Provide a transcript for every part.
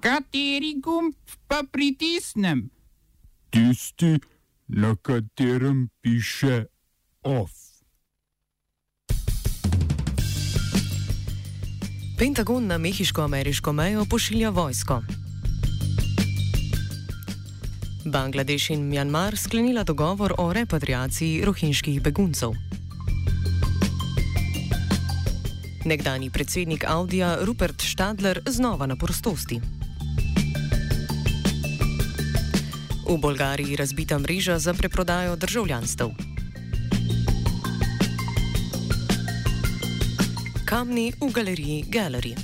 Kateri gumb pa pritisnem? Tisti, na katerem piše OF. Pentagon na mehiško-ameriško mejo pošilja vojsko. Bangladeš in Mjanmar sklenila dogovor o repatriaciji rohinjskih beguncev. Nekdani predsednik Audija Rupert Stadler znova na prostosti. V Bolgariji razbita mreža za preprodajo državljanstv. Kamni v galeriji Gallery.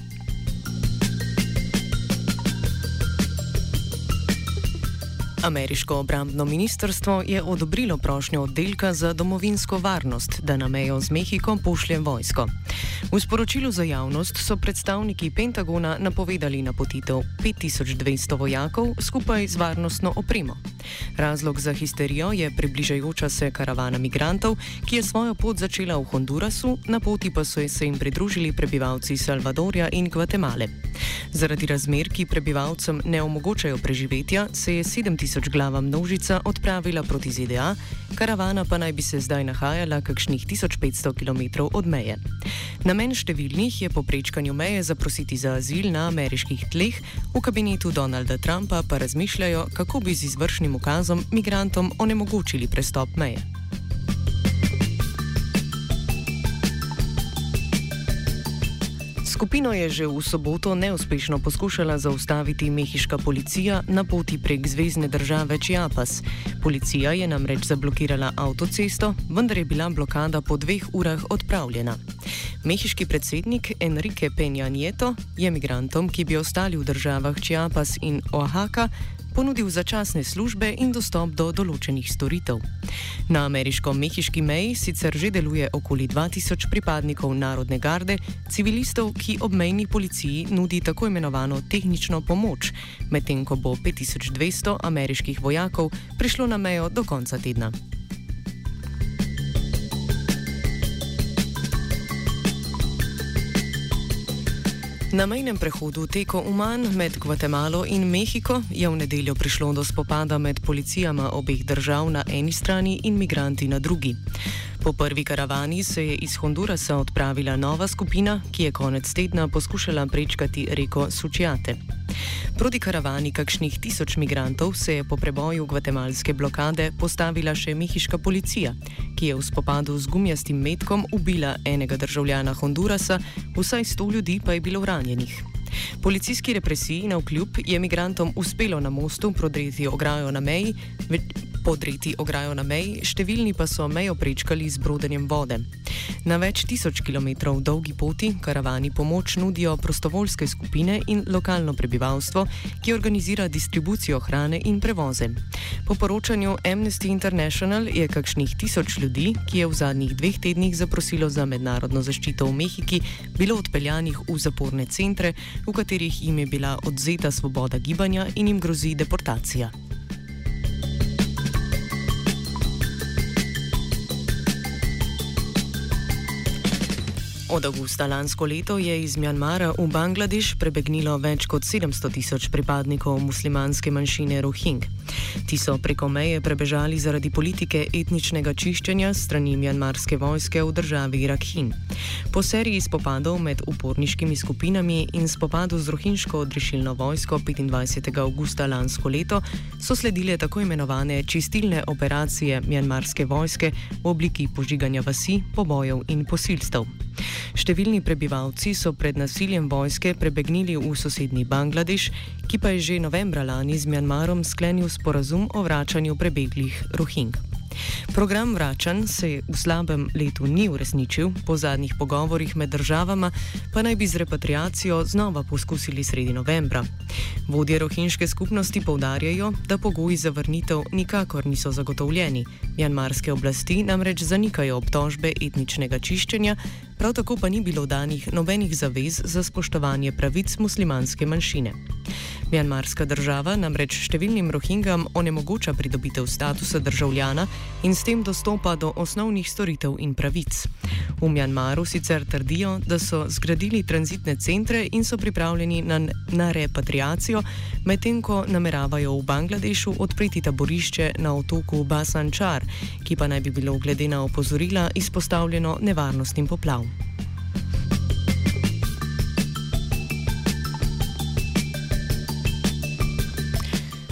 Ameriško obrambno ministrstvo je odobrilo prošnjo oddelka za domovinsko varnost, da na mejo z Mehiko pošlje vojsko. V sporočilu za javnost so predstavniki Pentagona napovedali napotitev 5200 vojakov skupaj z varnostno opremo. Razlog za histerijo je približajoča se karavana migrantov, ki je svojo pot začela v Hondurasu, na poti pa so se jim pridružili prebivalci Salvadorja in Gvatemale. Zaradi razmer, ki prebivalcem ne omogočajo preživetja, se je 7000 glava množica odpravila proti ZDA, karavana pa naj bi se zdaj nahajala kakšnih 1500 km od meje. Namen številnih je po prečkanju meje zaprositi za azil na ameriških tleh, v kabinetu Donalda Trumpa pa razmišljajo, kako bi z izvršnim ukazom migrantom onemogočili prestop meje. Skupino je že v soboto neuspešno poskušala zaustaviti mehiška policija na poti prek zvezdne države Chiapas. Policija je namreč zablokirala avtocesto, vendar je bila blokada po dveh urah odpravljena. Mehiški predsednik Enrique Peña Nieto je migrantom, ki bi ostali v državah Chiapas in Oaxaca, ponudil začasne službe in dostop do določenih storitev. Na ameriško-mehiški meji sicer že deluje okoli 2000 pripadnikov narodne garde, civilistov, ki obmejni policiji nudi tako imenovano tehnično pomoč, medtem ko bo 5200 ameriških vojakov prišlo na mejo do konca tedna. Na mejnem prehodu Teko Uman med Gvatemalo in Mehiko je v nedeljo prišlo do spopada med policijama obeh držav na eni strani in migranti na drugi. Po prvi karavani se je iz Hondurasa odpravila nova skupina, ki je konec tedna poskušala prečkati reko Sučjate. Proti karavani kakšnih tisoč migrantov se je po preboju gvatemalske blokade postavila še mehiška policija, ki je v spopadu z gumijastim metkom ubila enega državljana Hondurasa, vsaj sto ljudi pa je bilo ranjenih. Policijski represiji na vkljub je migrantom uspelo na mostu prodreti ograjo na meji, podreti ograjo na meji, številni pa so mejo prečkali z brodenjem vode. Na več tisoč kilometrov dolgi poti karavani pomoč nudijo prostovoljske skupine in lokalno prebivalstvo, ki organizira distribucijo hrane in prevoze. Po poročanju Amnesty International je kakšnih tisoč ljudi, ki je v zadnjih dveh tednih zaprosilo za mednarodno zaščito v Mehiki, bilo odpeljanih v zaporne centre, v katerih jim je bila odzeta svoboda gibanja in jim grozi deportacija. Od avgusta lansko leto je iz Mjanmara v Bangladeš prebegnilo več kot 700 tisoč pripadnikov muslimanske manjšine Rohing. Ti so preko meje prebežali zaradi politike etničnega čiščenja strani mjanmarske vojske v državi Rakhine. Po seriji spopadov med uporniškimi skupinami in spopadu z rohinjsko odrešilno vojsko 25. avgusta lansko leto so sledile tako imenovane čistilne operacije mjanmarske vojske v obliki požiganja vasi, pobojev in posilstev. Številni prebivalci so pred nasiljem vojske prebegnili v sosednji Bangladeš, ki pa je že novembra lani z Mjanmarom sklenil sporazum o vračanju prebeglih Rohing. Program vračanj se v slabem letu ni uresničil, po zadnjih pogovorjih med državama pa naj bi z repatriacijo znova poskusili sredi novembra. Vodje rohinjske skupnosti povdarjajo, da pogoji za vrnitev nikakor niso zagotovljeni. Mjanmarske oblasti namreč zanikajo obtožbe etničnega čiščenja, prav tako pa ni bilo danih nobenih zavez za spoštovanje pravic muslimanske manjšine. Mjanmarska država namreč številnim rohingam onemogoča pridobitev statusa državljana in s tem dostopa do osnovnih storitev in pravic. V Mjanmaru sicer trdijo, da so zgradili tranzitne centre in so pripravljeni na, na repatriacijo, medtem ko nameravajo v Bangladešu odpreti taborišče na otoku Basančar, ki pa naj bi bilo glede na opozorila izpostavljeno nevarnostim poplav.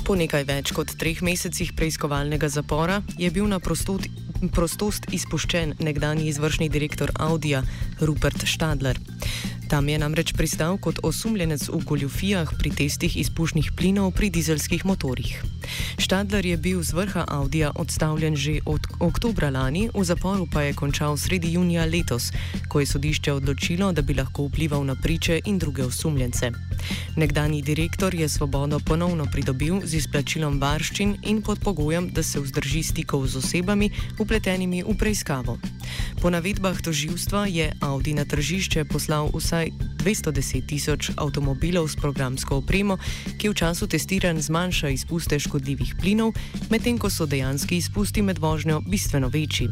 Po nekaj več kot treh mesecih preiskovalnega zapora je bil na prostot, prostost izpuščen nekdani izvršni direktor Audija Rupert Stadler. Tam je namreč pristal kot osumljenec v goljufijah pri testih izpušnih plinov pri dizelskih motorjih. Štadler je bil z vrha Audija odstavljen že od oktobra lani, v zaporu pa je končal sredi junija letos, ko je sodišče odločilo, da bi lahko vplival na priče in druge osumljence. Nekdani direktor je svobodo ponovno pridobil z izplačilom varščin in pod pogojem, da se vzdrži stikov z osebami, upletenimi v preiskavo. Po navedbah toživstva je Audi na tržišče poslal vsaj 210 tisoč avtomobilov s programsko opremo, ki v času testiranj zmanjša izpuste škodljivih plinov, medtem ko so dejanski izpusti med vožnjo bistveno večji.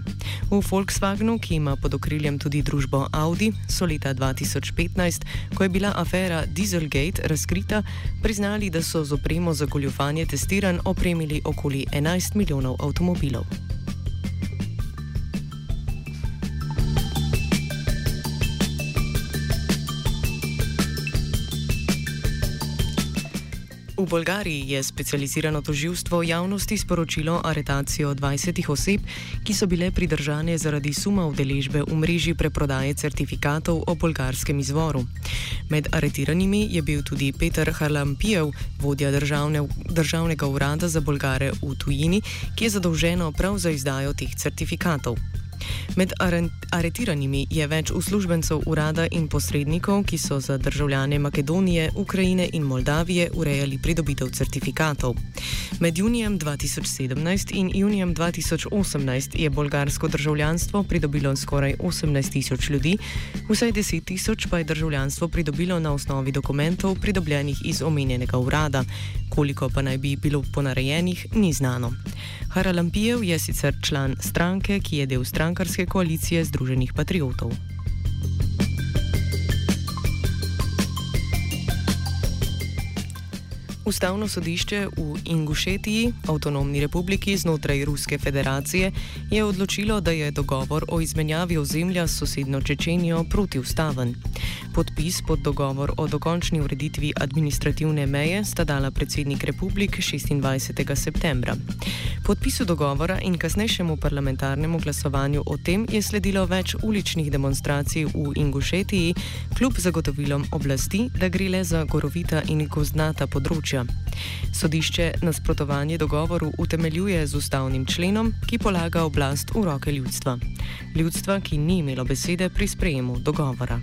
V Volkswagenu, ki ima pod okriljem tudi družbo Audi, so leta 2015, ko je bila afera Dieselgate razkrita, priznali, da so z opremo za goljufanje testiranj opremili okoli 11 milijonov avtomobilov. V Bolgariji je specializirano toživstvo javnosti sporočilo aretacijo 20 oseb, ki so bile pridržane zaradi suma udeležbe v mreži preprodaje certifikatov o bolgarskem izvoru. Med aretiranimi je bil tudi Peter Harlampijev, vodja državne, državnega urada za Bolgare v tujini, ki je zadolženo prav za izdajo teh certifikatov. Med aretiranimi je več uslužbencev urada in posrednikov, ki so za državljane Makedonije, Ukrajine in Moldavije urejali pridobitev certifikatov. Med junijem 2017 in junijem 2018 je bolgarsko državljanstvo pridobilo skoraj 18 tisoč ljudi, vsaj 10 tisoč pa je državljanstvo pridobilo na osnovi dokumentov pridobljenih iz omenjenega urada. Koliko pa naj bi bilo ponarejenih, ni znano. Haralampijev je sicer član stranke, ki je del strankarske koalicije Združenih patriotov. Ustavno sodišče v Ingušetiji, avtonomni republiki znotraj Ruske federacije, je odločilo, da je dogovor o izmenjavi ozemlja s sosedno Čečenijo protiustaven. Podpis pod dogovor o dokončni ureditvi administrativne meje sta dala predsednik republik 26. septembra. Podpisu dogovora in kasnejšemu parlamentarnemu glasovanju o tem je sledilo več uličnih demonstracij v Ingušetiji, kljub zagotovilom oblasti, da gre le za gorovita in gozdnata področja. Sodišče nasprotovanje dogovoru utemeljuje z ustavnim členom, ki polaga oblast v roke ljudstva. Ljudstva, ki ni imelo besede pri sprejemu dogovora.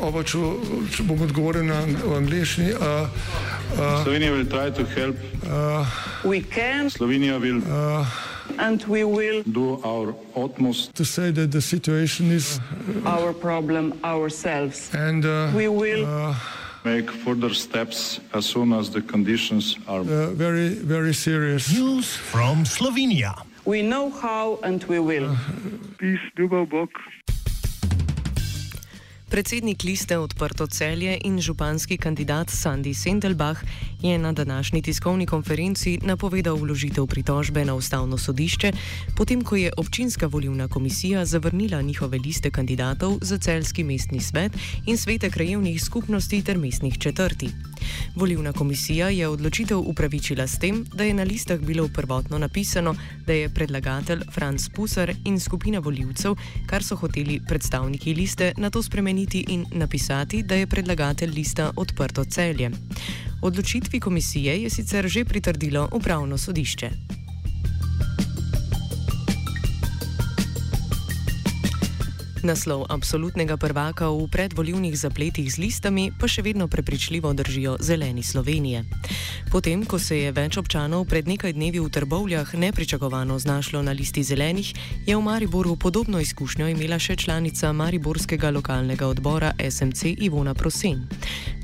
Oba, če, če bom odgovoril na angliški. Uh, uh, Slovenija bo poskušala pomagati. Slovenija bo naredila and we will do our utmost to say that the situation is our problem ourselves. And uh, we will uh, make further steps as soon as the conditions are uh, very, very serious. News from Slovenia. We know how and we will. Peace, Dubo Bok. Predsednik liste Odprto celje in županski kandidat Sandy Sendelbach je na današnji tiskovni konferenci napovedal vložitev pritožbe na ustavno sodišče, potem ko je občinska volivna komisija zavrnila njihove liste kandidatov za celski mestni svet in svete krajevnih skupnosti ter mestnih četrti. Volivna komisija je odločitev upravičila s tem, da je na listah bilo prvotno napisano, da je predlagatelj Franz Pusar in skupina voljivcev, kar so hoteli predstavniki liste, na to spremeniti in napisati, da je predlagatelj lista odprto celje. Odločitvi komisije je sicer že pritrdilo upravno sodišče. Naslov absolutnega prvaka v predvoljivnih zapletih z listami pa še vedno prepričljivo držijo zeleni Slovenije. Potem, ko se je več občanov pred nekaj dnevi v Trbovljah nepričakovano znašlo na listi zelenih, je v Mariboru podobno izkušnjo imela še članica Mariborskega lokalnega odbora SMC Ivona Prosen.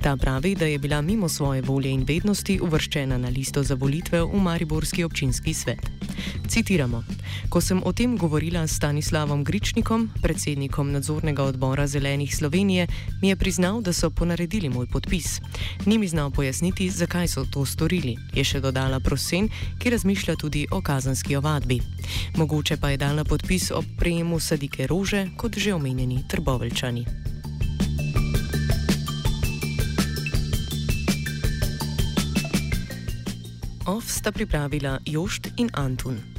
Ta pravi, da je bila mimo svoje volje in vednosti uvrščena na listo za volitve v Mariborski občinski svet. Citiramo: Ko sem o tem govorila s Stanislavom Gričnikom, predsednikom nadzornega odbora Zelenih Slovenije, mi je priznal, da so ponaredili moj podpis. Ni mi znal pojasniti, zakaj so to storili, je še dodala Prosen, ki razmišlja tudi o kazanski ovadbi. Mogoče pa je dala podpis ob prejemu sadike rože, kot že omenjeni trboveljčani. OF sta pripravila Jošt in Antun.